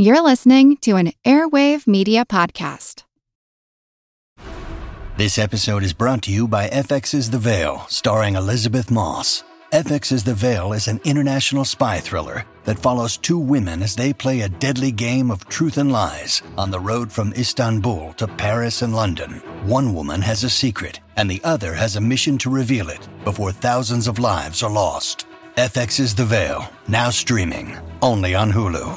You're listening to an Airwave Media Podcast. This episode is brought to you by FX's The Veil, starring Elisabeth Moss. FX's The Veil is an international spy thriller that follows two women as they play a deadly game of truth and lies on the road from Istanbul to Paris and London. One woman has a secret, and the other has a mission to reveal it before thousands of lives are lost. FX's The Veil, now streaming, only on Hulu.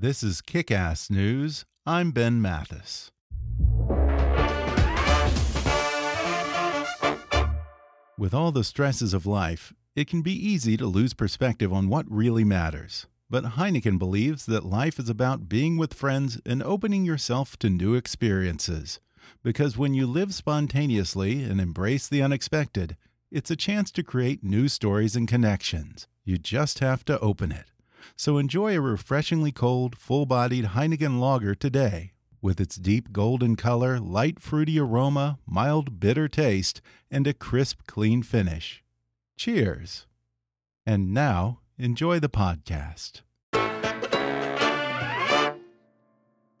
This is Kick Ass News. I'm Ben Mathis. With all the stresses of life, it can be easy to lose perspective on what really matters. But Heineken believes that life is about being with friends and opening yourself to new experiences. Because when you live spontaneously and embrace the unexpected, it's a chance to create new stories and connections. You just have to open it. So enjoy a refreshingly cold, full bodied Heineken lager today. With its deep golden color, light fruity aroma, mild bitter taste, and a crisp, clean finish. Cheers. And now, enjoy the podcast.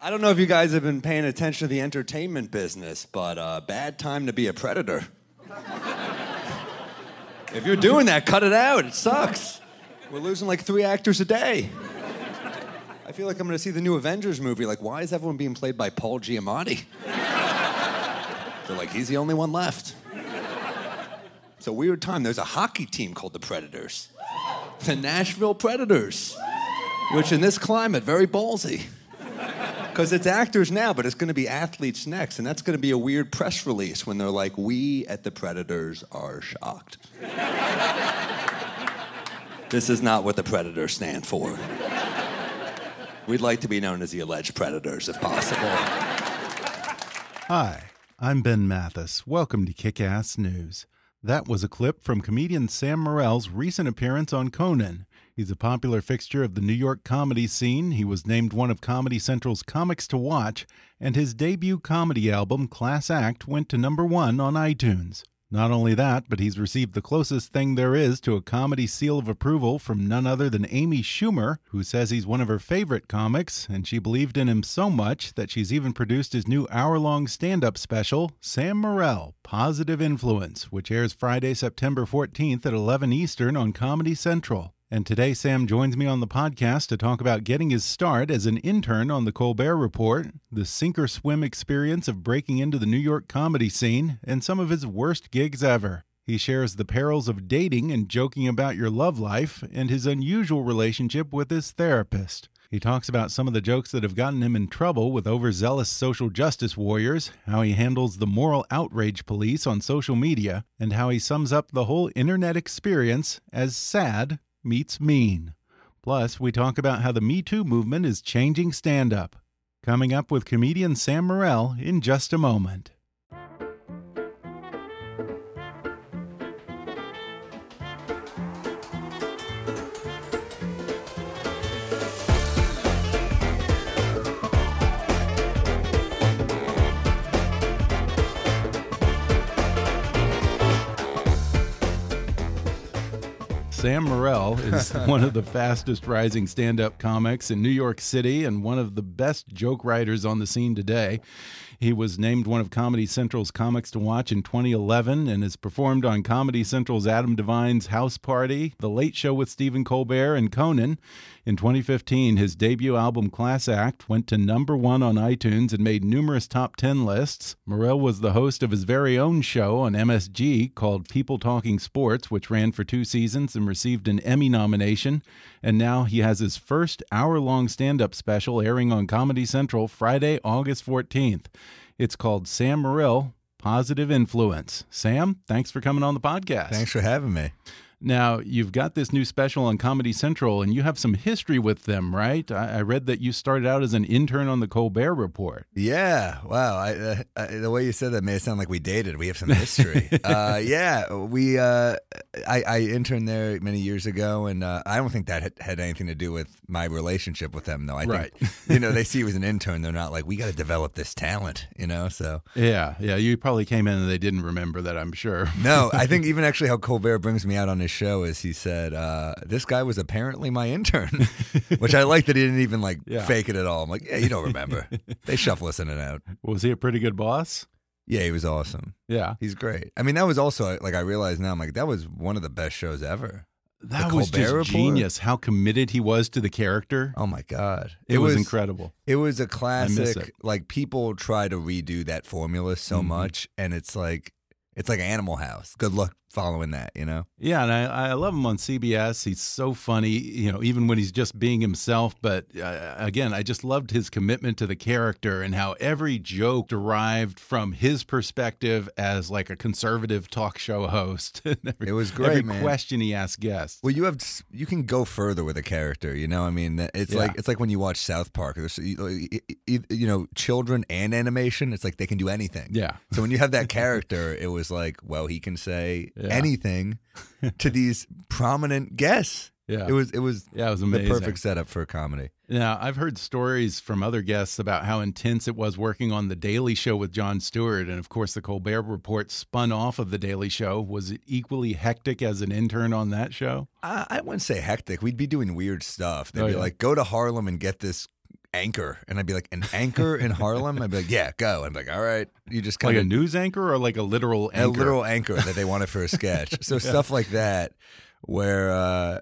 I don't know if you guys have been paying attention to the entertainment business, but uh, bad time to be a predator. if you're doing that, cut it out. It sucks. We're losing like three actors a day. I feel like I'm gonna see the new Avengers movie. Like, why is everyone being played by Paul Giamatti? They're like, he's the only one left. It's a weird time. There's a hockey team called the Predators, the Nashville Predators, which in this climate, very ballsy. Because it's actors now, but it's going to be athletes next. And that's going to be a weird press release when they're like, we at the Predators are shocked. This is not what the Predators stand for. We'd like to be known as the alleged Predators if possible. Hi, I'm Ben Mathis. Welcome to Kick Ass News. That was a clip from comedian Sam Morril's recent appearance on Conan. He's a popular fixture of the New York comedy scene. He was named one of Comedy Central's Comics to Watch, and his debut comedy album, Class Act, went to number one on iTunes. Not only that, but he's received the closest thing there is to a comedy seal of approval from none other than Amy Schumer, who says he's one of her favorite comics, and she believed in him so much that she's even produced his new hour long stand up special, Sam Morril Positive Influence, which airs Friday, September 14th at 11 Eastern on Comedy Central. And today, Sam joins me on the podcast to talk about getting his start as an intern on The Colbert Report, the sink or swim experience of breaking into the New York comedy scene, and some of his worst gigs ever. He shares the perils of dating and joking about your love life, and his unusual relationship with his therapist. He talks about some of the jokes that have gotten him in trouble with overzealous social justice warriors, how he handles the moral outrage police on social media, and how he sums up the whole internet experience as sad meets mean. Plus, we talk about how the Me Too movement is changing stand up. Coming up with comedian Sam Morril in just a moment. Sam Morril is one of the fastest rising stand up comics in New York City and one of the best joke writers on the scene today. He was named one of Comedy Central's comics to watch in 2011 and has performed on Comedy Central's Adam Devine's House Party, The Late Show with Stephen Colbert, and Conan. In 2015, his debut album Class Act went to number one on iTunes and made numerous top 10 lists. Morril was the host of his very own show on MSG called People Talking Sports, which ran for two seasons and received an Emmy nomination. And now he has his first hour long stand up special airing on Comedy Central Friday, August 14th. It's called Sam Morril Positive Influence. Sam, thanks for coming on the podcast. Thanks for having me. Now, you've got this new special on Comedy Central, and you have some history with them, right? I, I read that you started out as an intern on the Colbert Report. Yeah, wow. I, uh, I, the way you said that made it sound like we dated. We have some history. uh, yeah, we. Uh, I, I, interned there many years ago, and uh, I don't think that had, had, anything to do with my relationship with them, though. I right. think you know they see you as an intern. They're not like we got to develop this talent, you know. So yeah, yeah. You probably came in and they didn't remember that. I'm sure. no, I think even actually how Colbert brings me out on his show is he said uh, this guy was apparently my intern, which I like that he didn't even like yeah. fake it at all. I'm like, yeah, you don't remember. they shuffle us in and out. Was he a pretty good boss? Yeah, he was awesome. Yeah, he's great. I mean, that was also like I realize now. I'm like that was one of the best shows ever. That was just Report? genius. How committed he was to the character. Oh my god, it, it was, was, incredible. It was a classic. Like people try to redo that formula so mm -hmm. much, and it's like it's like Animal House. Good luck following that, you know? Yeah, and I, I love him on CBS. He's so funny, you know, even when he's just being himself. But uh, again, I just loved his commitment to the character and how every joke derived from his perspective as like a conservative talk show host. every, it was great, every man. question he asked guests. Well, you have you can go further with a character, you know. I mean, it's yeah. like it's like when you watch South Park. There's you know, children and animation. It's like they can do anything. Yeah. So when you have that character, it was like, well, he can say yeah. anything to these prominent guests. Yeah, it was it was yeah it was amazing. The perfect setup for a comedy. Now I've heard stories from other guests about how intense it was working on the Daily Show with Jon Stewart, and of course the Colbert Report spun off of the Daily Show. Was it equally hectic as an intern on that show? I, I wouldn't say hectic. We'd be doing weird stuff. They'd oh, be yeah. like, "Go to Harlem and get this anchor. And I'd be like an anchor in Harlem? I'd be like yeah go. I'd be like all right. You just kind like a news anchor or like a literal anchor? a literal anchor that they wanted for a sketch. So yeah. stuff like that where uh,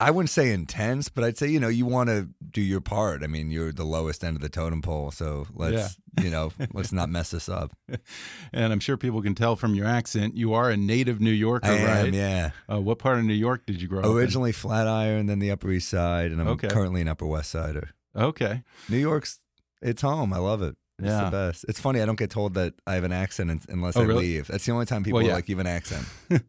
I wouldn't say intense but I'd say you know you want to do your part. I mean you're the lowest end of the totem pole so let's yeah. you know let's not mess this up. And I'm sure people can tell from your accent you are a native New Yorker I right? am, yeah. Uh, what part of New York did you grow originally up originally Flatiron then the Upper East Side and I'm okay. currently an Upper West Sider Okay. New York's it's home. I love it. It's yeah. the best. It's funny. I don't get told that I have an accent unless oh, I really? leave. That's the only time people well, yeah. like, "You have an accent."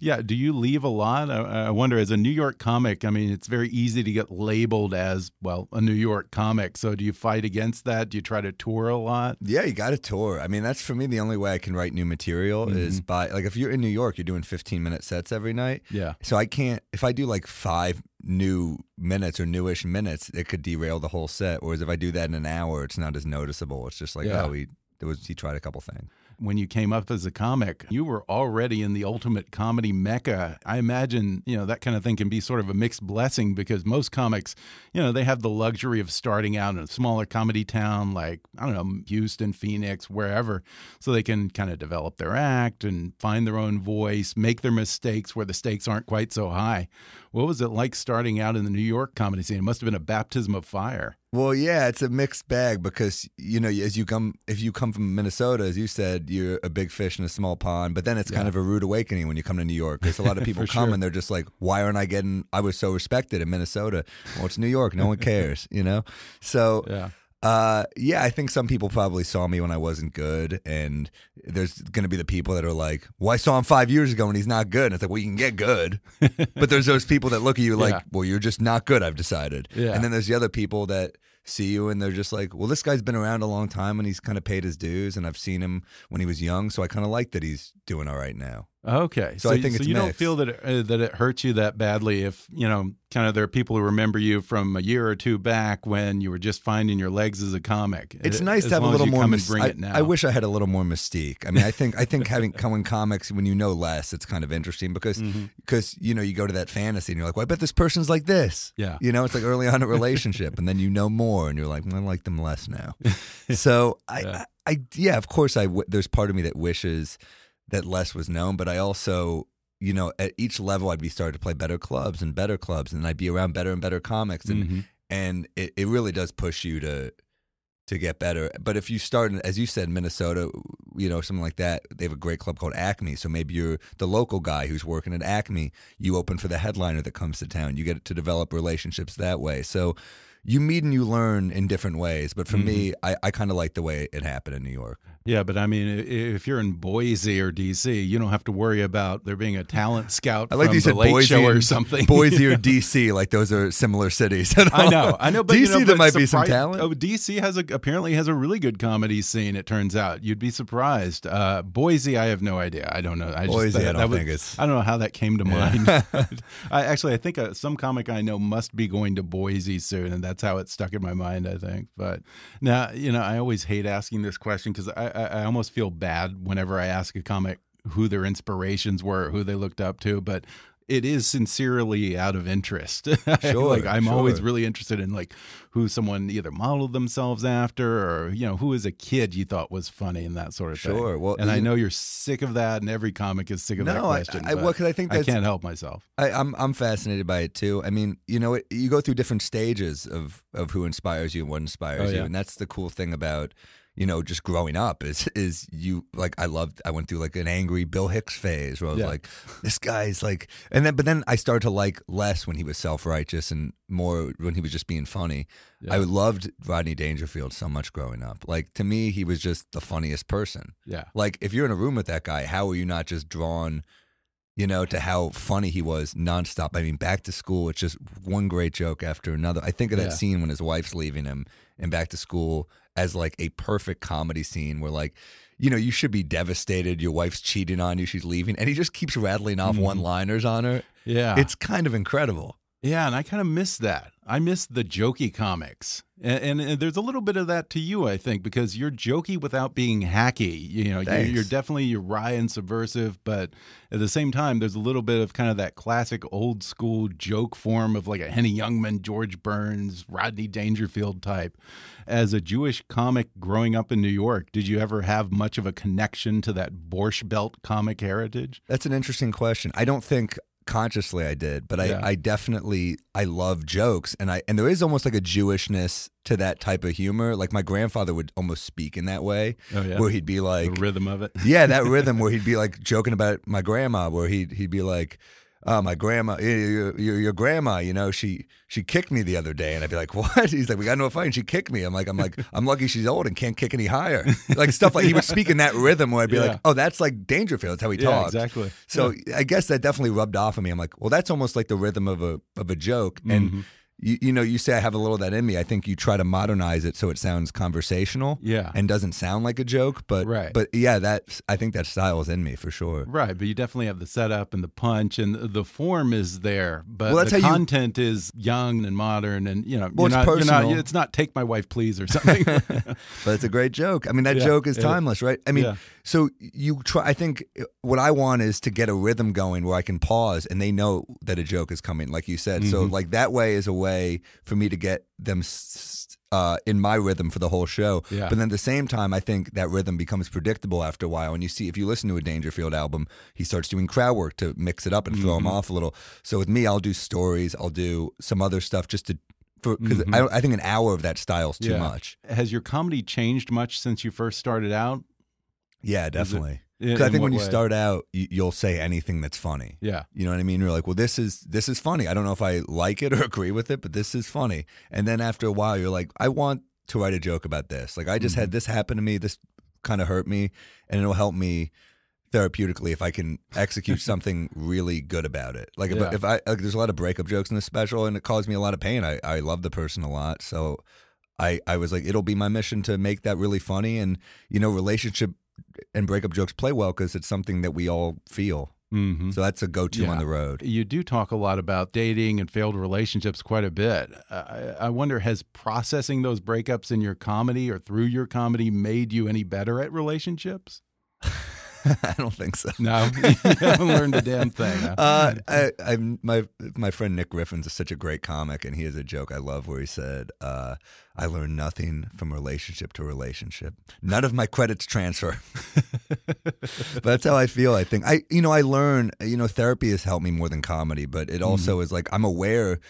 yeah. Do you leave a lot? I, I, wonder. As a New York comic, I mean, it's very easy to get labeled as well a New York comic. So, do you fight against that? Do you try to tour a lot? Yeah, you got to tour. I mean, that's for me the only way I can write new material mm -hmm. is by like if you're in New York, you're doing 15 minute sets every night. Yeah. So I can't if I do like five new minutes or newish minutes, it could derail the whole set. Whereas if I do that in an hour, it's not as noticeable. It's just like, yeah. oh, he there was he tried a couple things when you came up as a comic, you were already in the ultimate comedy mecca. I imagine, you know, that kind of thing can be sort of a mixed blessing because most comics, you know, they have the luxury of starting out in a smaller comedy town like, I don't know, Houston, Phoenix, wherever, so they can kind of develop their act and find their own voice, make their mistakes where the stakes aren't quite so high. What was it like starting out in the New York comedy scene? It must have been a baptism of fire. Well, yeah, it's a mixed bag because you know, as you come, if you come from Minnesota, as you said, you're a big fish in a small pond. But then it's yeah. kind of a rude awakening when you come to New York because a lot of people come sure. and they're just like, "Why aren't I getting? I was so respected in Minnesota. Well, it's New York. No one cares, you know." So yeah. Uh, yeah, I think some people probably saw me when I wasn't good, and there's going to be the people that are like, "Well, I saw him five years ago and he's not good." And it's like, "Well, you can get good," but there's those people that look at you like, yeah. "Well, you're just not good." I've decided. Yeah. And then there's the other people that see you and they're just like, "Well, this guy's been around a long time and he's kind of paid his dues, and I've seen him when he was young, so I kind of like that he's doing all right now." Okay, so, so I think so you mixed. don't feel that it, uh, that it hurts you that badly if you know kind of there are people who remember you from a year or two back when you were just finding your legs as a comic. It's nice to have a little more. Mystique. I, I, wish I had a little more mystique. I mean, I think I think having coming comics when you know less, it's kind of interesting because because mm -hmm. you know you go to that fantasy and you're like, well, I bet this person's like this. Yeah, you know, it's like early on a relationship, and then you know more, and you're like, I like them less now. so I, yeah. I, I yeah, of course, I there's part of me that wishes that less was known, but I also, you know, at each level I'd be starting to play better clubs and better clubs, and I'd be around better and better comics, and mm-hmm. and it, it really does push you to to get better. But if you start, as you said, Minnesota, you know, something like that, they have a great club called Acme. So maybe you're the local guy who's working at Acme. You open for the headliner that comes to town. You get to develop relationships that way. So you meet and you learn in different ways. But for me, Mm-hmm. I, I kind of like the way it happened in New York. Yeah, but I mean, if you're in Boise or DC, you don't have to worry about there being a talent scout I like from you the said Late Boise Show or something. Boise or DC, like those are similar cities. I know, I know, but DC you know, there might be some talent. Oh, DC has a apparently has a really good comedy scene. It turns out you'd be surprised. Uh, Boise, I have no idea. I don't know. I just, Boise, that, I don't that was- think it's- I don't know how that came to mind. I actually, I think uh, some comic I know must be going to Boise soon, and that's how it stuck in my mind. I think. But now, you know, I always hate asking this question because I, I, I almost feel bad whenever I ask a comic who their inspirations were, who they looked up to, but. It is sincerely out of interest. Sure, like I'm always really interested in like who someone either modeled themselves after or you know who as a kid you thought was funny and that sort of thing. Sure, well, and I know you're sick of that, and every comic is sick of that No, I- question. I- but well, 'cause I think I can't help myself. I, I'm I'm fascinated by it too. I mean, you know, it, you go through different stages of of who inspires you and what inspires Oh, you, and that's the cool thing about you know just growing up is is you like I loved I went through like an angry Bill Hicks phase where I was Yeah. like this guy's like and then but then I started to like less when he was self righteous and more when he was just being funny. I loved Rodney Dangerfield so much growing up. Like to me, he was just the funniest person. Yeah. Like if you're in a room with that guy, how are you not just drawn, you know, to how funny he was nonstop? I mean, back to school, it's just one great joke after another. I think of that Yeah. scene when his wife's leaving him and back to school as like a perfect comedy scene where like you know, you should be devastated. Your wife's cheating on you. She's leaving. And he just keeps rattling off one liners on her. Mm-hmm. Yeah. It's kind of incredible. Yeah, and I kind of miss that. I miss the jokey comics, and, and, and there's a little bit of that to you, I think, because you're jokey without being hacky. You know, you're, Thanks. you're definitely you're wry and subversive, but at the same time, there's a little bit of kind of that classic old school joke form of like a Henny Youngman, George Burns, Rodney Dangerfield type. As a Jewish comic growing up in New York, did you ever have much of a connection to that Borscht Belt comic heritage? That's an interesting question. I don't think consciously I did, but I, Yeah. I definitely I love jokes and I and there is almost like a Jewishness to that type of humor. Like my grandfather would almost speak in that way, Oh, yeah? where he'd be like, the rhythm of it. yeah, that rhythm where he'd be like joking about my grandma, where he'd he'd be like, "Oh, my grandma, your, your, your grandma, you know, she she kicked me the other day," and I'd be like, "What?" He's like, "We got into a fight, and she kicked me." I'm like, "I'm like, I'm lucky she's old and can't kick any higher." Like stuff like he would speak in that rhythm where I'd be Yeah. like, "Oh, that's like Dangerfield. That's how he Yeah, talks." exactly. So I guess that definitely rubbed off on me. I'm like, well, that's almost like the rhythm of a of a joke, and. Mm-hmm. You, you know, you say I have a little of that in me. I think you try to modernize it so it sounds conversational, Yeah. and doesn't sound like a joke. But Right. but yeah, that I think that style is in me for sure. Right, but you definitely have the setup and the punch, and the- form is there. But Well, the how you- content is young and modern, and you know, Well, you're it's not, you're not. personal. It's not "Take my wife, please" or something. But it's a great joke. I mean, that Yeah, joke is timeless, right? I mean, Yeah. so you try. I think what I want is to get a rhythm going where I can pause and they know that a joke is coming, like you said. So, Mm-hmm. like that way is a way for me to get them uh, in my rhythm for the whole show. Yeah. But then at the same time, I think that rhythm becomes predictable after a while. And you see, if you listen to a Dangerfield album, he starts doing crowd work to mix it up and throw him Mm-hmm. off a little. So with me, I'll do stories. I'll do some other stuff just to. Because Mm-hmm. I, I think an hour of that style is too Yeah. much. Has your comedy changed much since you first started out? Yeah, definitely. In- 'Cause I think when you way? start out, you, you'll say anything that's funny. Yeah, You know what I mean? You're like, well, this is this is funny. I don't know if I like it or agree with it, but this is funny. And then after a while, you're like, I want to write a joke about this. Like, I just Mm-hmm. had this happen to me. This kind of hurt me, and it'll help me therapeutically if I can execute something really good about it. Like if, Yeah. if I like, there's a lot of breakup jokes in this special, and it caused me a lot of pain. I I love the person a lot, so I I was like, it'll be my mission to make that really funny, and you know, relationship and breakup jokes play well because it's something that we all feel. hmm So that's a go-to on the road. You do talk a lot about dating and failed relationships quite a bit. I I wonder, has processing those breakups in your comedy or through your comedy made you any better at relationships? I don't think so. No, you haven't learned a damn thing. huh? Uh, I, I, my my friend Nick Griffin's is such a great comic, and he has a joke I love where he said, uh, "I learned nothing from relationship to relationship. None of my credits transfer." but that's how I feel. I think I, you know, I learn. You know, therapy has helped me more than comedy, but it also is like I'm aware.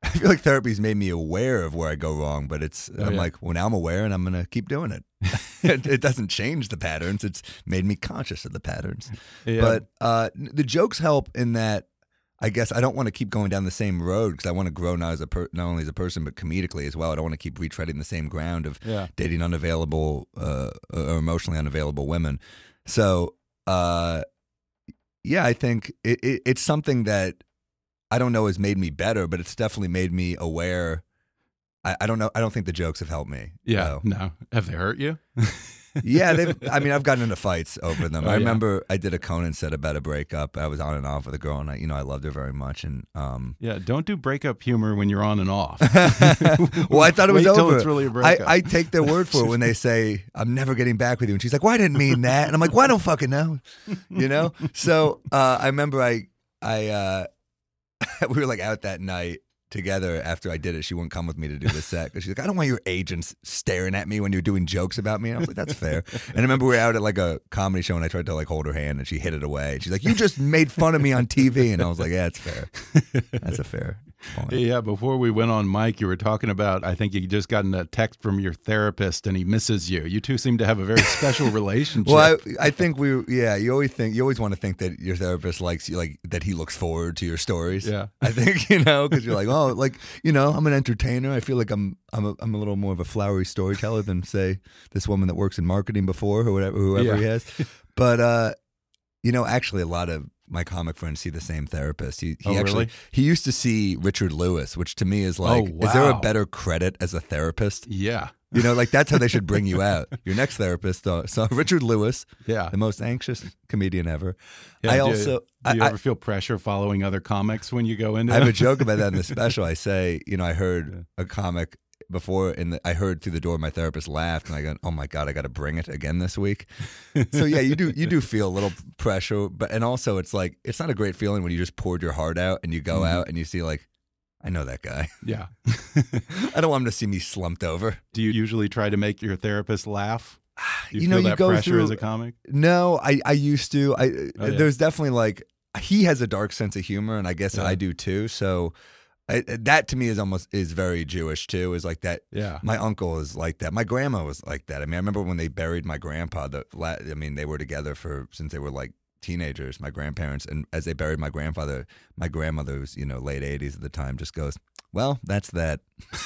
I feel like therapy's made me aware of where I go wrong, but it's I'm yeah. like, well, now I'm aware, and I'm gonna keep doing it. it. It doesn't change the patterns; it's made me conscious of the patterns. Yeah. But uh, the jokes help in that I guess I don't want to keep going down the same road because I want to grow not as a per- not only as a person but comedically as well. I don't want to keep retreading the same ground of Yeah. dating unavailable uh, or emotionally unavailable women. So, uh, yeah, I think it, it, it's something that I don't know has made me better, but it's definitely made me aware. I, I don't know. I don't think the jokes have helped me. Yeah. though. No. Have they hurt you? yeah, they've. I mean, I've gotten into fights over them. Oh, I yeah. remember I did a Conan set about a breakup. I was on and off with a girl, and I, you know, I loved her very much. And um, Yeah. Don't do breakup humor when you're on and off. well, I thought it was Wait over. it's really a I, breakup. I take their word for it when they say I'm never getting back with you, and she's like, "Well, I didn't mean that," and I'm like, "Well, I don't fucking know," you know. So uh, I remember I I uh, we were like out that night together after I did it. She wouldn't come with me to do the set because she's like, "I don't want your agents staring at me when you're doing jokes about me." And I was like, "That's fair." And I remember we were out at like a comedy show, and I tried to like hold her hand, and she hid it away. She's like, "You just made fun of me on TV," and I was like, "Yeah, it's fair. That's a fair." Point." Yeah, before we went on mic, you were talking about I think you just gotten a text from your therapist and he misses you. You two seem to have a very special relationship. Well, I, I think we, yeah, you always think, you always want to think that your therapist likes you, like that he looks forward to your stories. Yeah. I think you know because you're like, oh, like you know, I'm an entertainer. I feel like I'm, I'm, a, I'm a little more of a flowery storyteller than say this woman that works in marketing before or whatever, whoever he Yeah. has. But uh, you know, actually, a lot of my comic friends see the same therapist. He, he Oh, actually, really? he used to see Richard Lewis, which to me is oh, like, Oh, is there a better credit as a therapist? yeah. You know, like that's how they should bring you out. Your next therapist, though. So Richard Lewis, Yeah. the most anxious comedian ever. Yeah, I do- also, do you I, ever feel pressure following other comics when you go into I have them? a joke about that in the special. I say, you know, I heard a comic before, and I heard through the door my therapist laughed, and I go, "Oh my god, I got to bring it again this week." so yeah, you do you do feel a little pressure, but and also it's like it's not a great feeling when you just poured your heart out and you go Mm-hmm. out and you see like. I know that guy. Yeah. I don't want him to see me slumped over. Do you usually try to make your therapist laugh? You, You know, you that go pressure through- as a comic? No, I I used to. I Oh, yeah. there's definitely like he has a dark sense of humor, and I guess Yeah. I do too. So I, that to me is almost is very Jewish too. Is like that. Yeah. My uncle is like that. My grandma was like that. I mean, I remember when they buried my grandpa. The I mean, they were together for since they were like teenagers. My grandparents, and as they buried my grandfather, my grandmother was you know late eighties at the time. Just goes, well, that's that.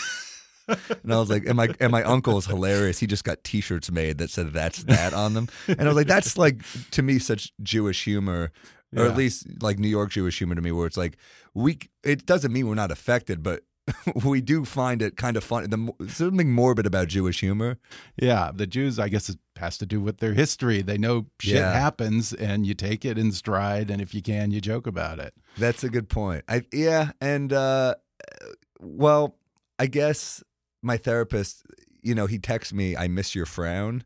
And I was like, and my and my uncle is hilarious. He just got T-shirts made that said "That's that" on them, and I was like, that's like to me such Jewish humor, or at least like New York Jewish humor to me, where it's like we. It doesn't mean we're not affected, but we do find it kind of fun. The something morbid about Jewish humor. Yeah. The Jews, I guess, it has to do with their history. They know shit Yeah. happens and you take it in stride. And if you can, you joke about it. That's a good point. I yeah, and uh, well, I guess my therapist, you know, he texts me, "I miss your frown,"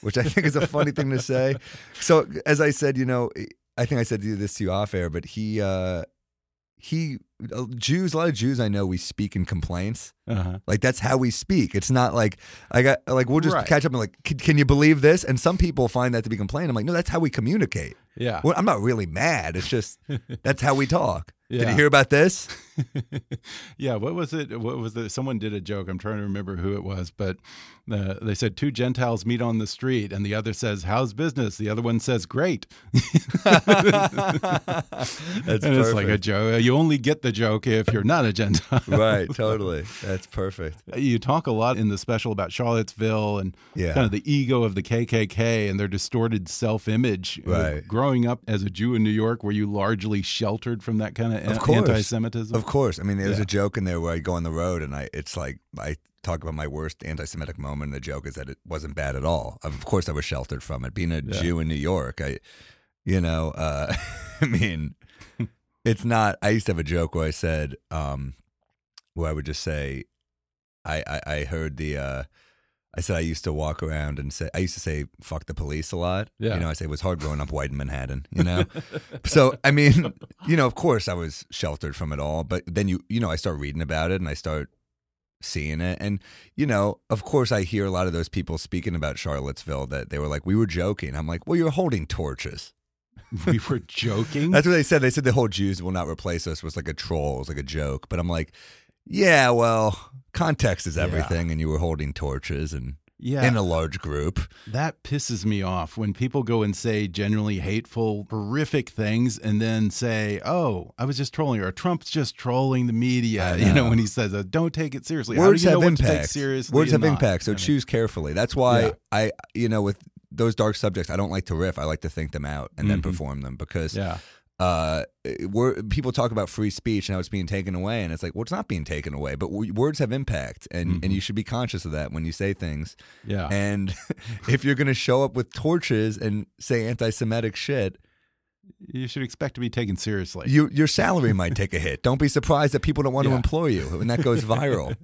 which I think is a funny thing to say. So as I said, you know, I think I said this to you off air, but he uh, he uh, Jews, a lot of Jews I know, we speak in complaints. Uh-huh. Like that's how we speak. It's not like I got like we'll just Right. catch up and like, can, can you believe this? And some people find that to be complaint. I'm like, no, that's how we communicate. Yeah. Well, I'm not really mad. It's just that's how we talk. Did you hear about this? yeah, what was it? What was it? Someone did a joke. I'm trying to remember who it was, but uh, they said two Gentiles meet on the street, and the other says, "How's business?" The other one says, "Great." That's and it's like a joke. You only get the joke if you're not a Gentile. right, totally. That's perfect. You talk a lot in the special about Charlottesville and Yeah. kind of the ego of the KKK and their distorted self-image. Uh, Right. growing up as a Jew in New York, were you largely sheltered from that kind of, Of anti-Semitism? Of course. I mean, there's Yeah. a joke in there where I go on the road and I it's like I talk about my worst anti-Semitic moment. And the joke is that it wasn't bad at all. Of course, I was sheltered from it. Being a Yeah. Jew in New York, I, you know, uh, I mean, it's not. I used to have a joke where I said, um, where I would just say, I I, I heard the. Uh, I said I used to walk around and say I used to say "fuck the police" a lot. Yeah. You know, I say it was hard growing up white in Manhattan. You know, so I mean, you know, of course I was sheltered from it all, but then you you know I start reading about it and I start seeing it, and you know, of course I hear a lot of those people speaking about Charlottesville that they were like, we were joking. I'm like, well, you're holding torches. we were joking. That's what they said. They said the whole Jews will not replace us was like a troll, it was like a joke. But I'm like, yeah, well, context is everything, and you were holding torches, and yeah. in a large group. That pisses me off when people go and say genuinely hateful, horrific things and then say, oh, I was just trolling, or Trump's just trolling the media. You know, when he says, uh, don't take it seriously. Words How do you have know impact. seriously Words have not? impact, so I mean, choose carefully. That's why Yeah. I, you know, with those dark subjects, I don't like to riff. I like to think them out and then Mhm. perform them because Yeah. Uh, we're, people talk about free speech and how it's being taken away, and it's like, well, it's not being taken away, but w- words have impact, and Mm-hmm. and you should be conscious of that when you say things. Yeah. And if you're going to show up with torches and say anti-Semitic shit, you should expect to be taken seriously. you, your salary might take a hit. Don't be surprised that people don't want to employ you, and that goes viral.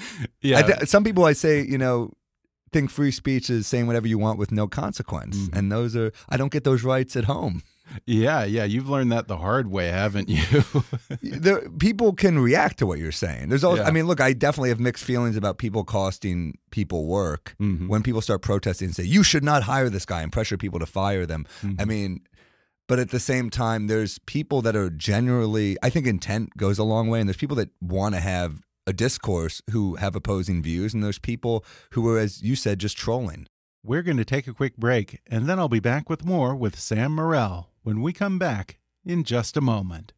yeah. I th- some people I say, you know, think free speech is saying whatever you want with no consequence, Mm-hmm. and those are I don't get those rights at home. Yeah. Yeah. You've learned that the hard way, haven't you? there, people can react to what you're saying. There's always, Yeah. I mean, look, I definitely have mixed feelings about people costing people work Mm-hmm. when people start protesting and say you should not hire this guy and pressure people to fire them. Mm-hmm. I mean. But at the same time, there's people that are generally, I think intent goes a long way, and there's people that want to have a discourse who have opposing views, and there's people who are, as you said, just trolling. We're going to take a quick break, and then I'll be back with more with Sam Morril when we come back in just a moment.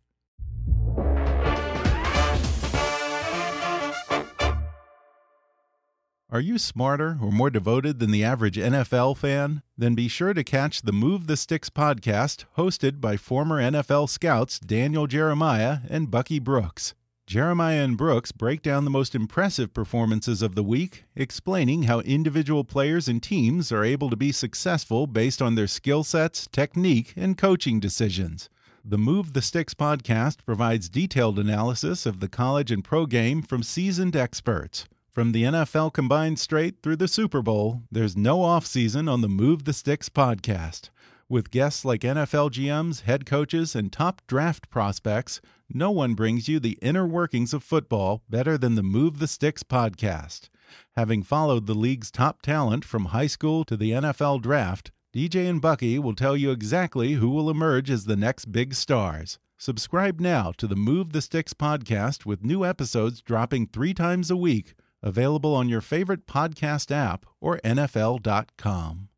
Are you smarter or more devoted than the average NFL fan? Then be sure to catch the Move the Sticks podcast, hosted by former NFL scouts Daniel Jeremiah and Bucky Brooks. Jeremiah and Brooks break down the most impressive performances of the week, explaining how individual players and teams are able to be successful based on their skill sets, technique, and coaching decisions. The Move the Sticks podcast provides detailed analysis of the college and pro game from seasoned experts. From the NFL combined straight through the Super Bowl, there's no offseason on the Move the Sticks podcast. With guests like NFL GMs, head coaches, and top draft prospects, no one brings you the inner workings of football better than the Move the Sticks podcast. Having followed the league's top talent from high school to the NFL draft, DJ and Bucky will tell you exactly who will emerge as the next big stars. Subscribe now to the Move the Sticks podcast with new episodes dropping three times a week, available on your favorite podcast app or NFL.com.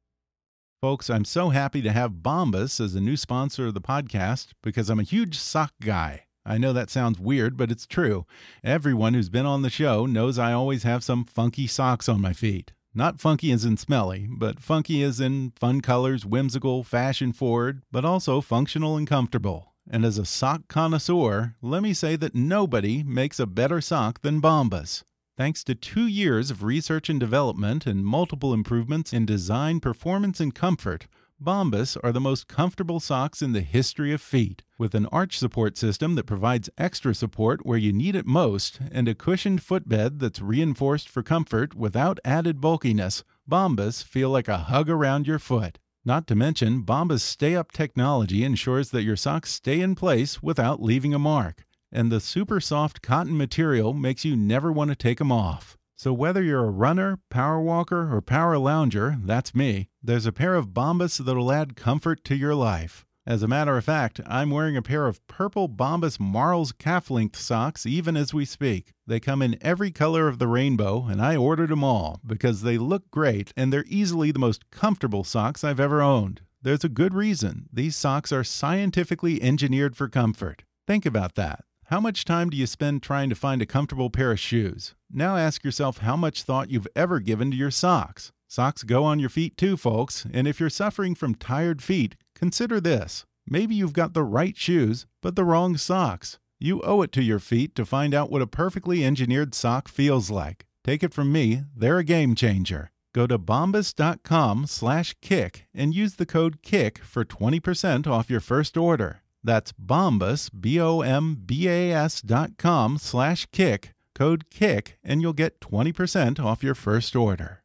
Folks, I'm so happy to have Bombas as a new sponsor of the podcast because I'm a huge sock guy. I know that sounds weird, but it's true. Everyone who's been on the show knows I always have some funky socks on my feet. Not funky as in smelly, but funky as in fun colors, whimsical, fashion forward, but also functional and comfortable. And as a sock connoisseur, let me say that nobody makes a better sock than Bombas. Thanks to two years of research and development and multiple improvements in design, performance, and comfort, Bombas are the most comfortable socks in the history of feet. With an arch support system that provides extra support where you need it most and a cushioned footbed that's reinforced for comfort without added bulkiness, Bombas feel like a hug around your foot. Not to mention, Bombas Stay Up technology ensures that your socks stay in place without leaving a mark. And the super soft cotton material makes you never want to take them off. So whether you're a runner, power walker, or power lounger, that's me, there's a pair of Bombas that'll add comfort to your life. As a matter of fact, I'm wearing a pair of purple Bombas Marls calf length socks even as we speak. They come in every color of the rainbow, and I ordered them all because they look great and they're easily the most comfortable socks I've ever owned. There's a good reason. These socks are scientifically engineered for comfort. Think about that. How much time do you spend trying to find a comfortable pair of shoes? Now ask yourself how much thought you've ever given to your socks. Socks go on your feet too, folks, and if you're suffering from tired feet, consider this. Maybe you've got the right shoes, but the wrong socks. You owe it to your feet to find out what a perfectly engineered sock feels like. Take it from me, they're a game changer. Go to bombas.com slash kick and use the code KICK for 20% off your first order. That's bombas, B-O-M-B-A-S dot com slash kick, code KICK, and you'll get 20% off your first order.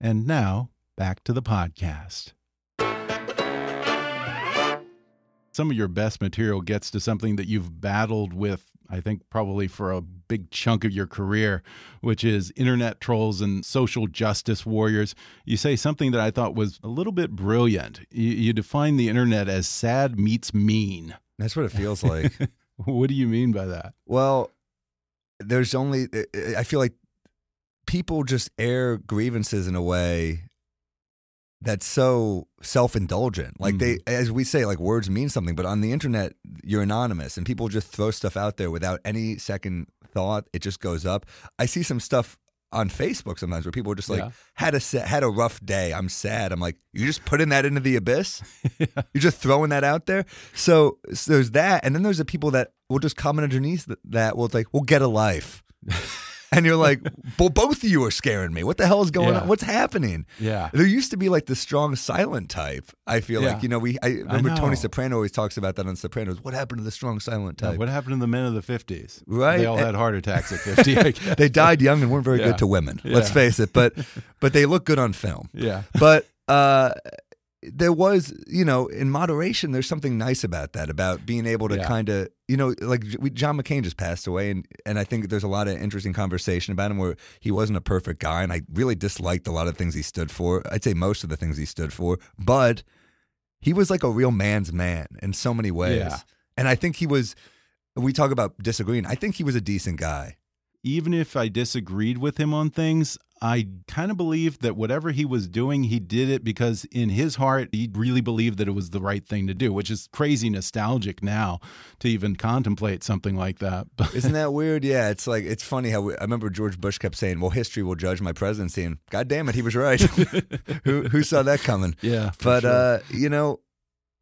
And now, back to the podcast. Some of your best material gets to something that you've battled with, I think, probably for a big chunk of your career, which is internet trolls and social justice warriors. You say something that I thought was a little bit brilliant. You, you define the internet as sad meets mean. That's what it feels like. What do you mean by that? well, there's only I feel like people just air grievances in a way that's so self-indulgent. Like they mm-hmm. as we say like words mean something but on the internet you're anonymous and people just throw stuff out there without any second thought. It just goes up. I see some stuff on facebook sometimes where people are just like Yeah. had a had a rough day. I'm sad. I'm like you're just putting that into the abyss? You're just throwing that out there? So, so there's that and then there's the people that will just comment underneath th- that will like, "We'll get a life and you're like well both of you are scaring me what the hell is going Yeah. on what's happening Yeah. there used to be like the strong silent type. I feel Yeah. like you know we. I remember know. Tony Soprano always talks about that on Sopranos. What happened to the strong silent Yeah, type? what happened to the men of the 50s? Right. They all And- had heart attacks at 50. They died young and weren't very Yeah. good to women. Let's face it. But but they look good on film. yeah. But uh, there was you know in moderation. There's something nice about that about being able to Yeah. kind of you know like we, John McCain just passed away and and I think there's a lot of interesting conversation about him where he wasn't a perfect guy and I really disliked a lot of things he stood for. I'd say most of the things he stood for, but he was like a real man's man in so many ways. Yeah. And I think he was. We talk about disagreeing. I think he was a decent guy. Even if I disagreed with him on things, I kind of believed that whatever he was doing, he did it because in his heart, he really believed that it was the right thing to do, which is crazy nostalgic now to even contemplate something like that. But Isn't that weird? Yeah, it's like it's funny how we, I remember George Bush kept saying, "Well, history will judge my presidency," and God damn it, he was right. who who saw that coming? yeah, But sure. uh, you know,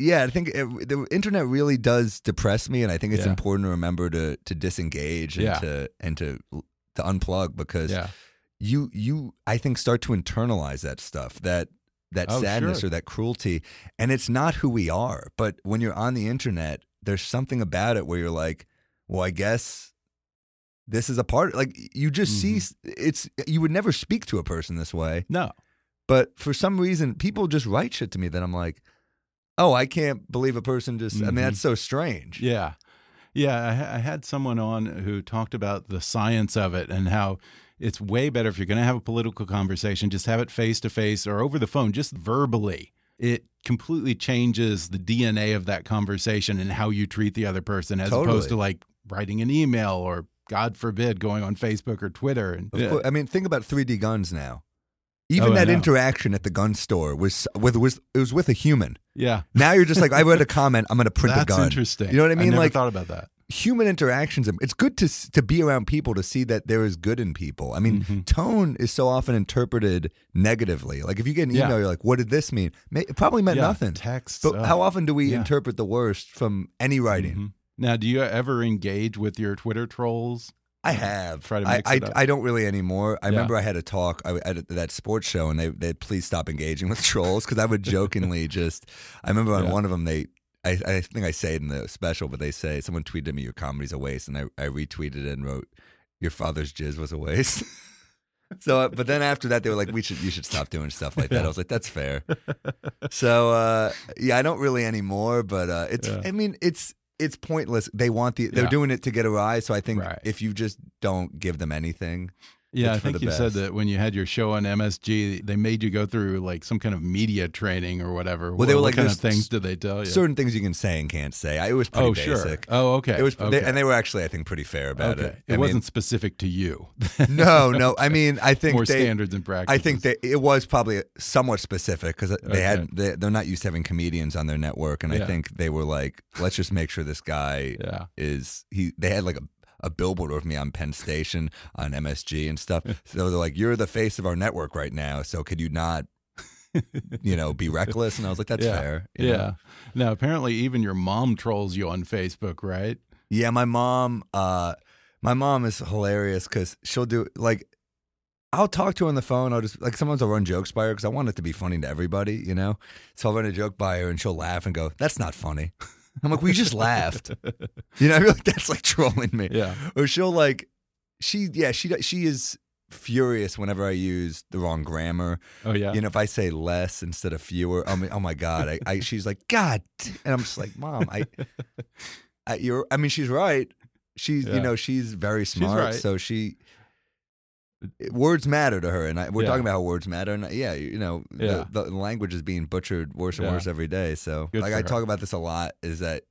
yeah, I think it, the internet really does depress me, and I think it's Yeah. important to remember to to disengage and Yeah. to and to to unplug because yeah, you you I think start to internalize that stuff that that Oh, sadness sure. or that cruelty and it's not who we are but when you're on the internet there's something about it where you're like well I guess this is a part like you just see Mm-hmm. it's you would never speak to a person this way no, but for some reason people just write shit to me that I'm like oh I can't believe a person just I mean that's mm-hmm. so strange Yeah. Yeah. I, I had someone on who talked about the science of it and how it's way better if you're going to have a political conversation, just have it face to face or over the phone, just verbally. It completely changes the DNA of that conversation and how you treat the other person as Totally. opposed to like writing an email or, God forbid, going on Facebook or Twitter. And course, I mean, think about 3D guns now. Even Oh, that interaction at the gun store was with was it was with a human. yeah. Now you're just like, I read a comment, I'm going to print That's a gun. interesting. You know what I mean? never like thought about that. human interactions. It's good to to be around people to see that there is good in people. I mean, Mhm. tone is so often interpreted negatively. Like if you get an Yeah. email, you're like, what did this mean? It probably meant Yeah, nothing. Text. But oh. how often do we yeah. interpret the worst from any writing? Mhm. Now, do you ever engage with your Twitter trolls? I have. Try to I, mix I, it up. I don't really anymore. I Yeah. remember I had a talk I, at that sports show, and they they please stop engaging with trolls because I would jokingly just. I remember on Yeah. one of them they. I, I think I say it in the special, but they say someone tweeted me your comedy's a waste, and I, I retweeted it and wrote your father's jizz was a waste. so, uh, but then after that, they were like, "We should, you should stop doing stuff like that." I was like, "That's fair." so, uh, yeah, I don't really anymore, but uh, it's. Yeah. I mean, it's it's pointless. They want the. They're Yeah. doing it to get a rise. So I think Right. if you just don't give them anything, Yeah, I think you said that when you had your show on MSG, they made you go through like some kind of media training or whatever. Well, they what were like, kind of things did they tell you? certain things you can say and can't say. I, it was pretty oh, basic. sure. Oh, okay. It was, okay. they, and they were actually, I think, pretty fair about okay. it. It I wasn't mean, specific to you. no, no. I mean, I think More they, standards and practices. I think that it was probably somewhat specific because they Okay. had they, they're not used to having comedians on their network, and I think they were like, let's just make sure this guy Yeah. is he. They had like a. A billboard of me on Penn Station on MSG and stuff. So they're like, "You're the face of our network right now. So could you not, you know, be reckless?" And I was like, "That's yeah. fair." you Yeah. know? Now, apparently, even your mom trolls you on Facebook, right? Yeah, my mom. Uh, my mom is hilarious because she'll do like. I'll talk to her on the phone. I'll just like sometimes I'll run jokes by her because I want it to be funny to everybody, you know. So I'll run a joke by her and she'll laugh and go, "That's not funny." I'm like, "We just laughed," you know. I feel like that's like trolling me. Yeah. Or she'll like, she yeah she she is furious whenever I use the wrong grammar. Oh, yeah. You know, if I say less instead of fewer, I mean, oh my god, I, I she's like, God, and I'm just like, Mom, I, I you're, I mean, she's right. She's, Yeah. you know, she's very smart, she's right. so she. Words matter to her, and I, we're Yeah. talking about how words matter. And yeah, you know, Yeah. the, the language is being butchered worse and Yeah. worse every day. So, Good like, I her. talk about this a lot. Is that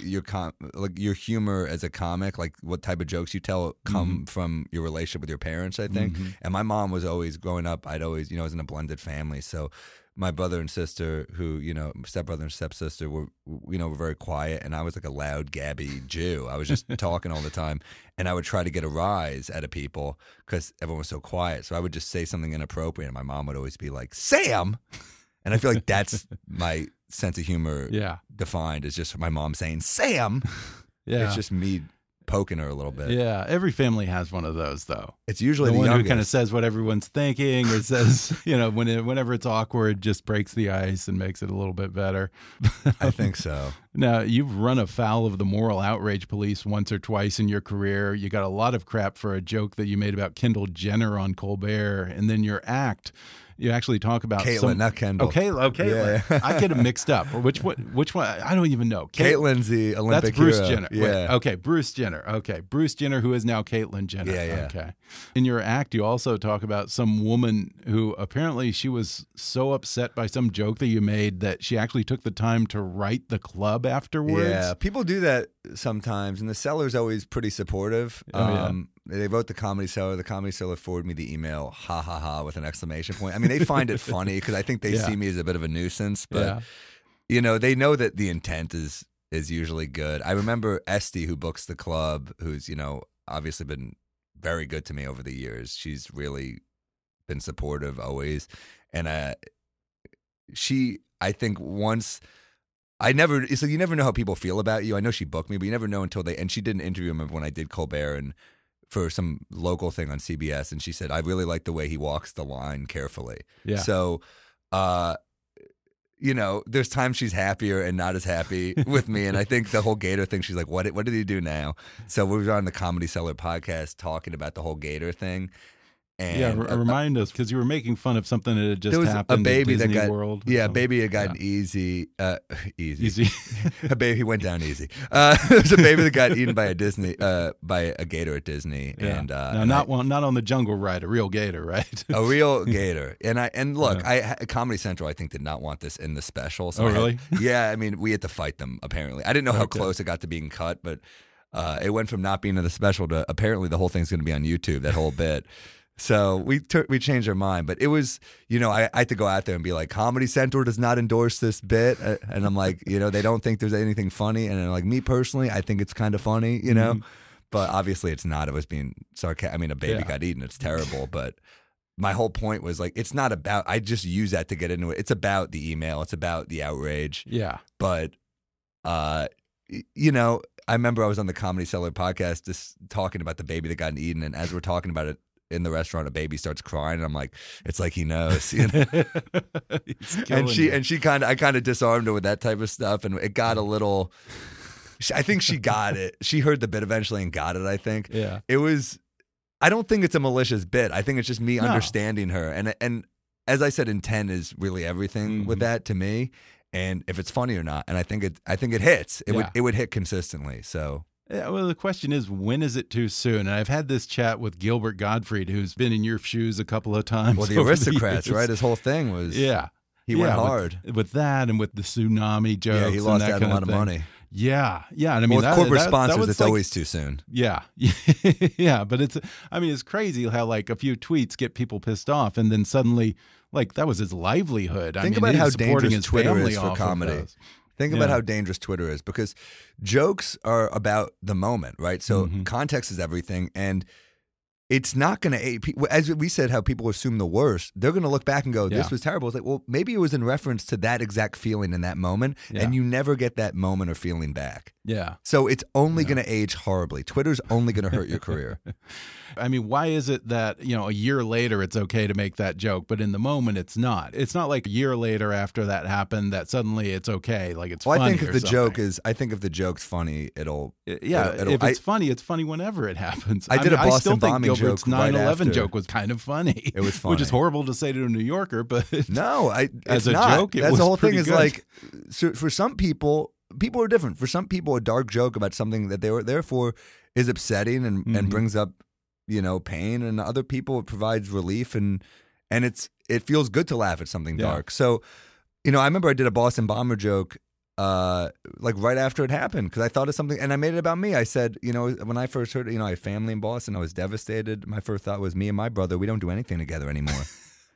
your com like your humor as a comic, like what type of jokes you tell, come Mm-hmm. from your relationship with your parents. I think, and my mom was always growing up. I'd always, you know, I was in a blended family, so my brother and sister, who you know, stepbrother and stepsister, were you know were very quiet, and I was like a loud, gabby Jew. I was just talking all the time, and I would try to get a rise out of people because everyone was so quiet. So I would just say something inappropriate, and my mom would always be like, "Sam," and I feel like that's my sense of humor Yeah. defined as just my mom saying Sam. Yeah. It's just me poking her a little bit. yeah. Every family has one of those, though. It's usually the, the, one who kind of says what everyone's thinking, or says, you know, when it, whenever it's awkward, just breaks the ice and makes it a little bit better. I think so. Now, you've run afoul of the moral outrage police once or twice in your career. You got a lot of crap for a joke that you made about Kendall Jenner on Colbert, and then your act. You actually talk about Caitlyn, some, not Kendall. Oh, Caitlyn. Oh, Caitlyn. Yeah. I get them mixed up. Which one? Which one? I don't even know. Cait- Caitlin's the Olympic That's Bruce hero. Jenner. Wait, Yeah. okay, Bruce Jenner. Okay, Bruce Jenner, who is now Caitlyn Jenner. Yeah, yeah. Okay. In your act, you also talk about some woman who apparently she was so upset by some joke that you made that she actually took the time to write the club afterwards. Yeah, people do that sometimes, and the Cellar's always pretty supportive. Oh, yeah. um, They wrote the Comedy Cellar. The Comedy Cellar forwarded me the email, ha ha ha, with an exclamation point. I mean, they find it funny because I think they Yeah. see me as a bit of a nuisance, but Yeah. you know, they know that the intent is is usually good. I remember Estee, who books the club, who's you know obviously been very good to me over the years. She's really been supportive always, and uh, she, I think, once. I never. So you never know how people feel about you. I know she booked me, but you never know until they. And she did an interview. I remember when I did Colbert and for some local thing on CBS, and she said, "I really like the way he walks the line carefully." Yeah. So, uh, you know, there's times she's happier and not as happy with me, and I think the whole Gator thing. She's like, "What? What did he do now?" So we were on the Comedy Cellar podcast talking about the whole Gator thing. And yeah, remind us because you were making fun of something that had just there was happened. a baby at that got World. yeah, baby that got Yeah. an easy, uh, easy, Easy. a baby he went down easy. Uh, there was a baby that got eaten by a Disney, uh, by a gator at Disney, Yeah. and uh, no, and not I- one, not on the jungle ride, a real gator, right? a real gator. And I and look, Yeah. I Comedy Central, I think did not want this in the special. So Oh, I had- really? yeah, I mean, we had to fight them. Apparently, I didn't know how Okay. close it got to being cut, but uh, it went from not being in the special to apparently the whole thing's going to be on YouTube. That whole bit. So we we changed our mind, but it was you know I, I had to go out there and be like Comedy Central does not endorse this bit, uh, and I'm like you know they don't think there's anything funny, and like me personally I think it's kind of funny, you know, but obviously it's not. It was being sarcastic. I mean, a baby Yeah. got eaten. It's terrible, but my whole point was like it's not about. I just use that to get into it. It's about the email. It's about the outrage yeah. but uh you know i remember i was on the comedy cellar podcast just talking about the baby that got eaten and as we're talking about it in the restaurant a baby starts crying and i'm like it's like he knows you know? And she you. and she kind of i kind of disarmed her with that type of stuff and it got a little i think she got it. She heard the bit eventually and got it i think. Yeah. it was i don't think it's a malicious bit. I think it's just me No. understanding her. And and as i said intent is really everything with Mhm. that to me. And if it's funny or not and i think it i think it hits. It would it would hit consistently so. Yeah, well, the question is, when is it too soon? And I've had this chat with Gilbert Gottfried, who's been in your shoes a couple of times. well the aristocrats years. right his whole thing was Yeah, he Yeah, went with- hard with, that and with the tsunami jokes. yeah he and lost that out on kind a lot of thing. money Yeah, yeah. And I mean, well, with that- corporate that- that sponsors was it's like- always too soon Yeah, yeah. But it's, I mean, it's crazy how like a few tweets get people pissed off, and then suddenly, like that was his livelihood. I Think mean, about how dangerous Twitter is for of comedy. Think about Yeah. how dangerous Twitter is because jokes are about the moment, right? So Mhm. context is everything, and it's not going to. Eh, age as we said, how people assume the worst, they're going to look back and go, "This Yeah. was terrible." It's like, well, maybe it was in reference to that exact feeling in that moment, Yeah. and you never get that moment or feeling back. Yeah. So it's only going to age horribly. Twitter's only going to hurt your career. I mean, why is it that, you know, a year later it's okay to make that joke, but in the moment it's not? It's not like a year later after that happened that suddenly it's okay. Like it's Well, I think if the joke is, I think if the joke's funny, it'll. Yeah, it'll- if it's I- funny, it's funny whenever it happens. I did a mean, I Boston still think bombing Gilbert's right 9/11 after. joke was kind of funny. It was funny. which is horrible to say to a New Yorker, but No, I As a not. joke, it That's was the whole thing. Is good. like, so for some people, people are different. For some people, a dark joke about something that they were there for is upsetting and, and Mhm. brings up, you know, pain. And other people, it provides relief and and it's it feels good to laugh at something Yeah. dark. So, you know, I remember I did a Boston bomber joke uh, like right after it happened because I thought of something and I made it about me. I said, you know, when I first heard, you know, I have family in Boston. I was devastated. My first thought was me and my brother. We don't do anything together anymore.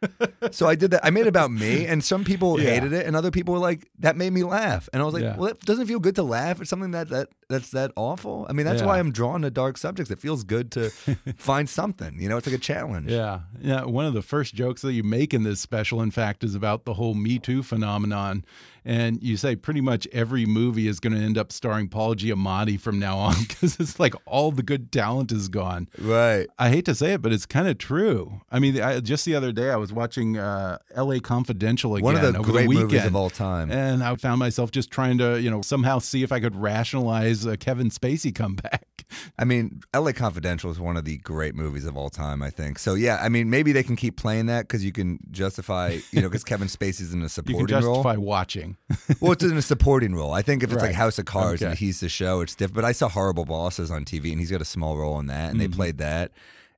so I did that. I made it about me, and some people Yeah. hated it, and other people were like, "That made me laugh." And I was like, Yeah. "Well, it doesn't feel good to laugh at something that that that's that awful." I mean, that's why I'm drawn to dark subjects. It feels good to find something. You know, it's like a challenge. Yeah. Yeah. One of the first jokes that you make in this special, in fact, is about the whole Me Too phenomenon. And you say pretty much every movie is going to end up starring Paul Giamatti from now on because it's like all the good talent is gone. Right. I hate to say it, but it's kind of true. I mean, I, just the other day, I was watching uh, L.A. Confidential again One of the over great the weekend, movies of all time. and I found myself just trying to, you know, somehow see if I could rationalize a Kevin Spacey comeback. I mean, LA Confidential is one of the great movies of all time, I think. So, yeah, I mean, maybe they can keep playing that because you can justify, you know, because Kevin Spacey's in a You supporting can justify role. watching. Well, it's in a supporting role. I think if it's like House of Cards and he's the show, it's different. But I saw Horrible Bosses on TV and he's got a small role in that, and Mm-hmm. they played that.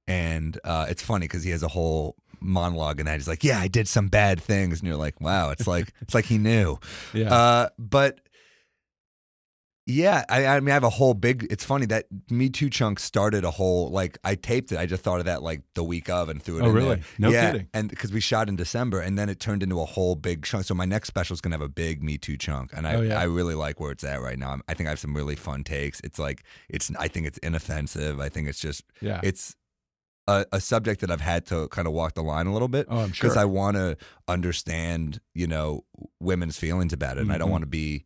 And uh, it's funny because he has a whole monologue in that. He's like, "Yeah, I did some bad things," and you're like, "Wow!" It's like it's like he knew. Yeah. Uh, but yeah, I, I mean, I have a whole big. It's funny that Me Too chunk started a whole like I taped it. I just thought of that like the week of and threw it. Oh, in really? there. No yeah, kidding. And because we shot in December, and then it turned into a whole big chunk. So my next special is gonna have a big Me Too chunk, and I Oh, yeah. I really like where it's at right now. I'm- think I have some really fun takes. It's like it's. I think it's inoffensive. I think it's just. Yeah. It's. A, a subject that I've had to kind of walk the line a little bit Oh, I'm because sure. I want to understand, you know, women's feelings about it, and I don't Mhm. want to be,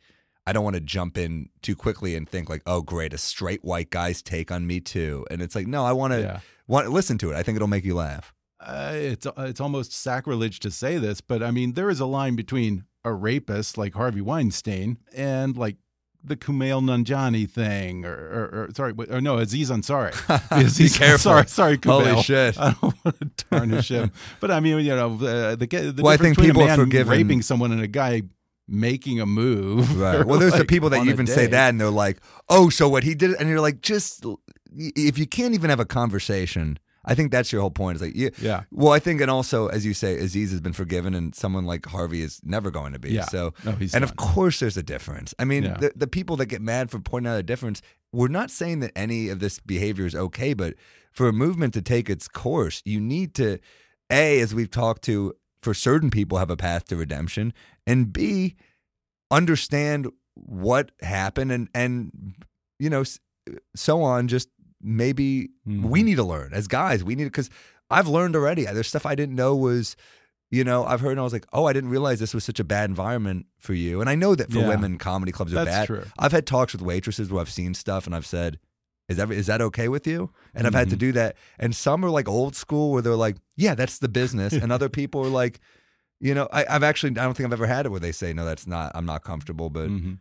I don't want to jump in too quickly and think like, oh, great, a straight white guy's take on me too, and it's like, no, I want to Yeah. want listen to it. I think it'll make you laugh. Uh, it's it's almost sacrilege to say this, but I mean there is a line between a rapist like Harvey Weinstein and like the Kumail Nanjiani thing, or, or, or sorry, or no, Aziz Ansari. Aziz, careful. Sorry, sorry, Kumail. Holy shit. I don't want to tarnish him, but I mean, you know, uh, the, the Well, I think between people a are man forgiven- raping someone and a guy making a move. Right. Well, there's the people that even say that, and they're like, oh, so what he did, and you're like, just if you can't even have a conversation. I think that's your whole point. Is like, yeah, Yeah. Well, I think, and also, as you say, Aziz has been forgiven, and someone like Harvey is never going to be. Yeah. So, No, he's and done. of course, there's a difference. I mean, Yeah. the the people that get mad for pointing out a difference, we're not saying that any of this behavior is okay, but for a movement to take its course, you need to, a, as we've talked to, for certain people, have a path to redemption, and b, understand what happened, and and you know, so on. Just maybe Mhm. we need to learn as guys. We need because I've learned already. There's stuff I didn't know was, you know, I've heard and I was like, oh, I didn't realize this was such a bad environment for you. And I know that for Yeah. women, comedy clubs are That's bad. true. I've had talks with waitresses where I've seen stuff and I've said, is that is that okay with you? And I've had to Mhm. do that. And some are like old school where they're like, yeah, that's the business. and other people are like, you know, I, I've actually I don't think I've ever had it where they say, no, that's not. I'm not comfortable. But Mhm.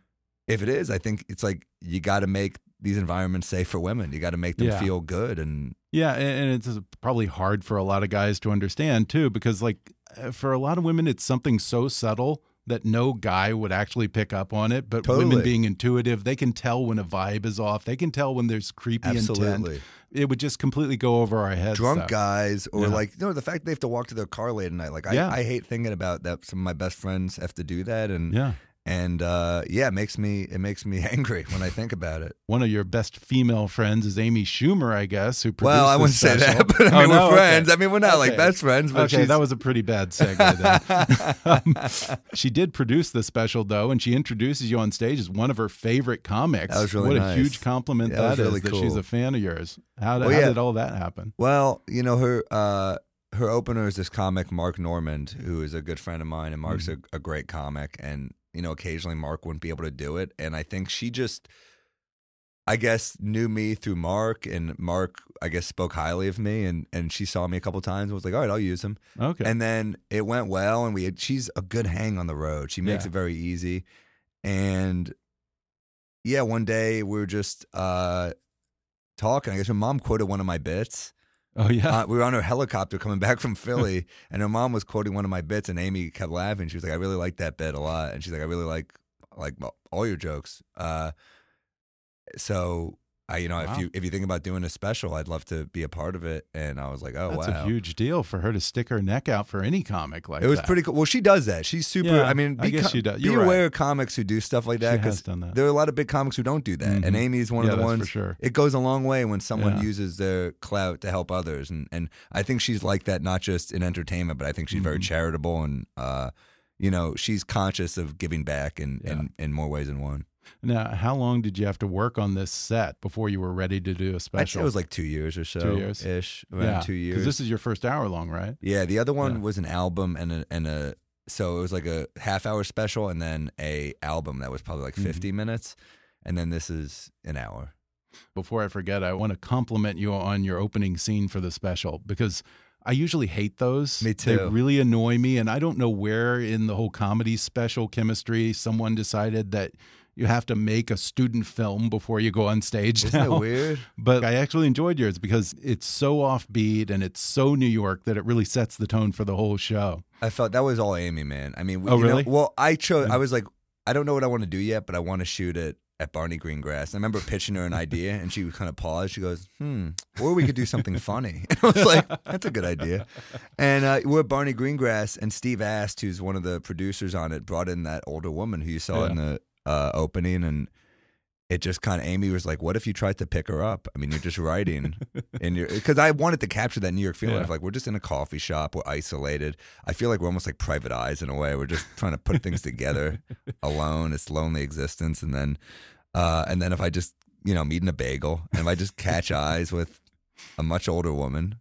if it is, I think it's like you got to make these environments safe for women. You got to make them Yeah. feel good and Yeah, and it's probably hard for a lot of guys to understand too, because like uh, for a lot of women, it's something so subtle that no guy would actually pick up on it. But women being intuitive, they can tell when a vibe is off. They can tell when there's creepy Absolutely. intent. It would just completely go over our heads. drunk though. guys or Yeah. like you know the fact they have to walk to their car late at night like I, Yeah. I hate thinking about that some of my best friends have to do that and Yeah, and uh yeah it makes me it makes me angry when I think about it one of your best female friends is Amy Schumer, I guess, who produced well I wouldn't say that but I Oh, mean no? we're friends Okay. I mean we're not like best friends but okay, she's that was a pretty bad segue. Then. um, she did produce the special though, and she introduces you on stage as one of her favorite comics. That was really what a huge compliment Yeah, that that is really that she's a fan of yours. How, did- Well, how yeah. did all that happen? well you know her uh her opener is this comic Mark Normand who is a good friend of mine and Mark's Mm-hmm. a, a great comic and you know occasionally Mark wouldn't be able to do it and I think she just I guess knew me through Mark, and Mark, I guess, spoke highly of me, and and she saw me a couple times and was like, "All right, I'll use him." Okay, And then it went well, and we had, she's a good hang on the road. She makes Yeah. it very easy, and yeah, one day we were just uh, talking. I guess her mom quoted one of my bits. Oh yeah, Uh, we were on her helicopter coming back from Philly, and her mom was quoting one of my bits, and Amy kept laughing. She was like, "I really like that bit a lot," and she's like, "I really like like all your jokes." Uh, so I, you know, Wow. if you if you think about doing a special, I'd love to be a part of it. And I was like, oh That's wow, a huge deal for her to stick her neck out for any comic like that. it was that. pretty cool. Well, she does that. She's super. Yeah, I mean, I guess she does. Be You're aware right. of comics who do stuff like that. She 'cause has done that. There are a lot of big comics who don't do that, and Mhm. Amy's one Yeah, of the ones. sure. It goes a long way when someone Yeah. uses their clout to help others, and and I think she's like that not just in entertainment, but I think she's very Mhm. charitable and. uh you know, she's conscious of giving back in, Yeah. in, in more ways than one. Now, how long did you have to work on this set before you were ready to do a special? it was like two years or so. Two years? ish, around yeah, two years. Because this is your first hour long, right? Yeah, the other one Yeah. was an album and a and a so it was like a half hour special and then a album that was probably like Mhm. 50 minutes and then this is an hour. Before I forget, I want to compliment you on your opening scene for the special because I usually hate those. Me They really annoy me, and I don't know where in the whole comedy special chemistry someone decided that you have to make a student film before you go on stage. Isn't now. it weird? But I actually enjoyed yours because it's so offbeat and it's so New York that it really sets the tone for the whole show. I felt that was all Amy, man. I mean, we, Oh, you know- really? well, I chose. I was like, I don't know what I want to do yet, but I want to shoot it at Barney Greengrass. I remember pitching her an idea, and she kind of paused. She goes, "Hmm, or we could do something funny." And I was like, "That's a good idea." And uh, we're at Barney Greengrass, and Steve Ast, who's one of the producers on it, brought in that older woman who you saw in the uh, opening, and it just kind of Amy was like, "What if you tried to pick her up? I mean, you're just writing, and you're because I wanted to capture that New York feeling Yeah. of like we're just in a coffee shop, we're isolated. I feel like we're almost like private eyes in a way. We're just trying to put things together alone. It's lonely existence, and then, uh, and then if I just you know I'm eating a bagel, and if I just catch eyes with a much older woman,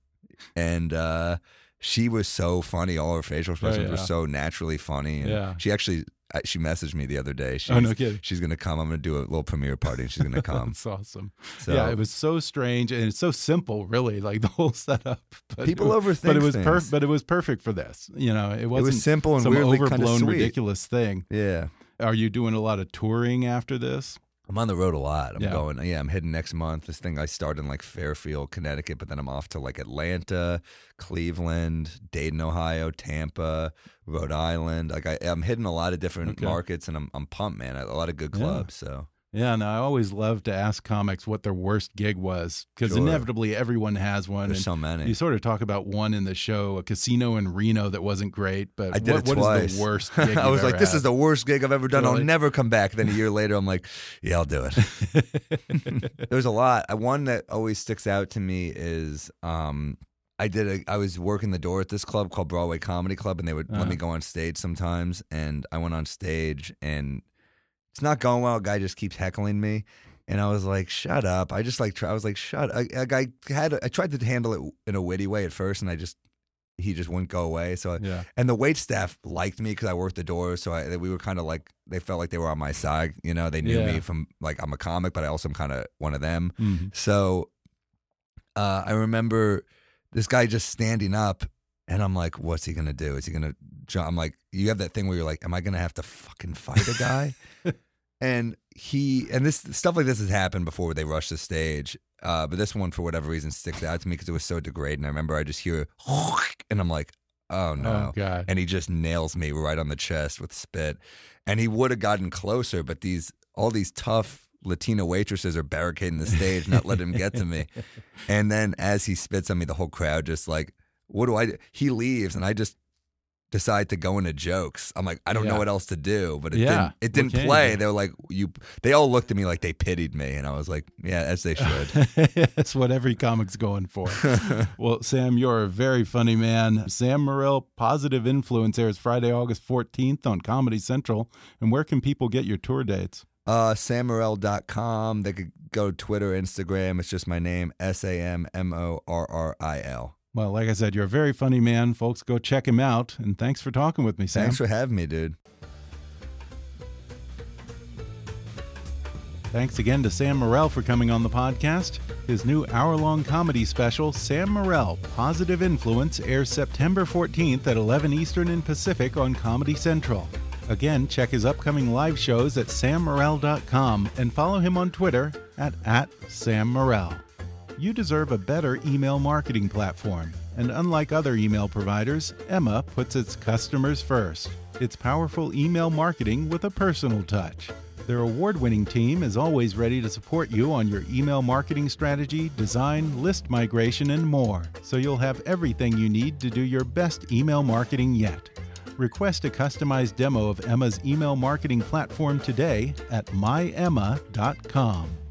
and uh, she was so funny. All her facial expressions were yeah. so naturally funny, and Yeah. she actually. I- She messaged me the other day. She's, Oh, no kidding. She's gonna come. I'm gonna do a little premiere party, and she's gonna come. That's awesome. So yeah, it was so strange and it's so simple, really, like the whole setup. But People it was, But it overthink was perfect. But it was perfect for this. You know, it wasn't simple and some weirdly kinda overblown, ridiculous thing. yeah. Are you doing a lot of touring after this? I'm on the road a lot. I'm Yeah. going. Yeah, I'm heading next month. This thing I start in like Fairfield, Connecticut, but then I'm off to like Atlanta, Cleveland, Dayton, Ohio, Tampa, Rhode Island. Like I, I'm hitting a lot of different Okay. markets, and I'm I'm pumped, man. A lot of good Yeah. clubs. So Yeah, and I always love to ask comics what their worst gig was because Sure. inevitably everyone has one. there's so many. You sort of talk about one in the show, a casino in Reno that wasn't great, but I did what, it what is twice. the worst gig I was like, "This had? is the worst gig I've ever done. Really? I'll never come back." Then a year later, I'm like, "Yeah, I'll do it." There's a lot. Uh, One that always sticks out to me is um, I did. A, I was working the door at this club called Broadway Comedy Club, and they would let Uh-huh. me go on stage sometimes. And I went on stage, and it's not going well. A guy just keeps heckling me. And I was like, "Shut up!" I just like, try, I was like, "Shut." I, I had, I tried to handle it in a witty way at first, and I just, he just wouldn't go away. So, Yeah. and the wait staff liked me because I worked the door, so I, we were kind of like they felt like they were on my side. You know, they knew Yeah. me from like I'm a comic, but I also am kind of one of them. Mhm. So uh, I remember this guy just standing up, and I'm like, "What's he gonna do? Is he gonna?" Jump? I'm like, "You have that thing where you're like, am I gonna have to fucking fight a guy?" and he and this stuff like this has happened before they rush the stage. Uh, but this one, for whatever reason, sticks out to me because it was so degrading. I remember I just hear, and I'm like, "Oh no!" Oh God. and he just nails me right on the chest with spit. And he would have gotten closer, but these all these tough Latina waitresses are barricading the stage, not letting him get to me. And then as he spits on me, the whole crowd just like, what do I do? He leaves, and I just decide to go into jokes. I'm like, I don't Yeah. know what else to do, but it Yeah. didn't. It didn't play. They were like, you. They all looked at me like they pitied me, and I was like, yeah, as they should. That's what every comic's going for. well, Sam, you're a very funny man. Sam Morril, Positive Influence, airs Friday, August 14th on Comedy Central. And where can people get your tour dates? Uh, sammorril.com. They could go Twitter, Instagram. It's just my name, S A M M O R R I L. Well, like I said, you're a very funny man. Folks, go check him out. And thanks for talking with me, Sam. Thanks for having me, dude. Thanks again to Sam Morril for coming on the podcast. His new hour long comedy special, Sam Morril Positive Influence, airs September 14th at 11 Eastern and Pacific on Comedy Central. Again, check his upcoming live shows at sammorril.com and follow him on Twitter at, at Sam Morril. You deserve a better email marketing platform. And unlike other email providers, Emma puts its customers first. It's powerful email marketing with a personal touch. Their award winning team is always ready to support you on your email marketing strategy, design, list migration, and more, so you'll have everything you need to do your best email marketing yet. Request a customized demo of Emma's email marketing platform today at myemma.com.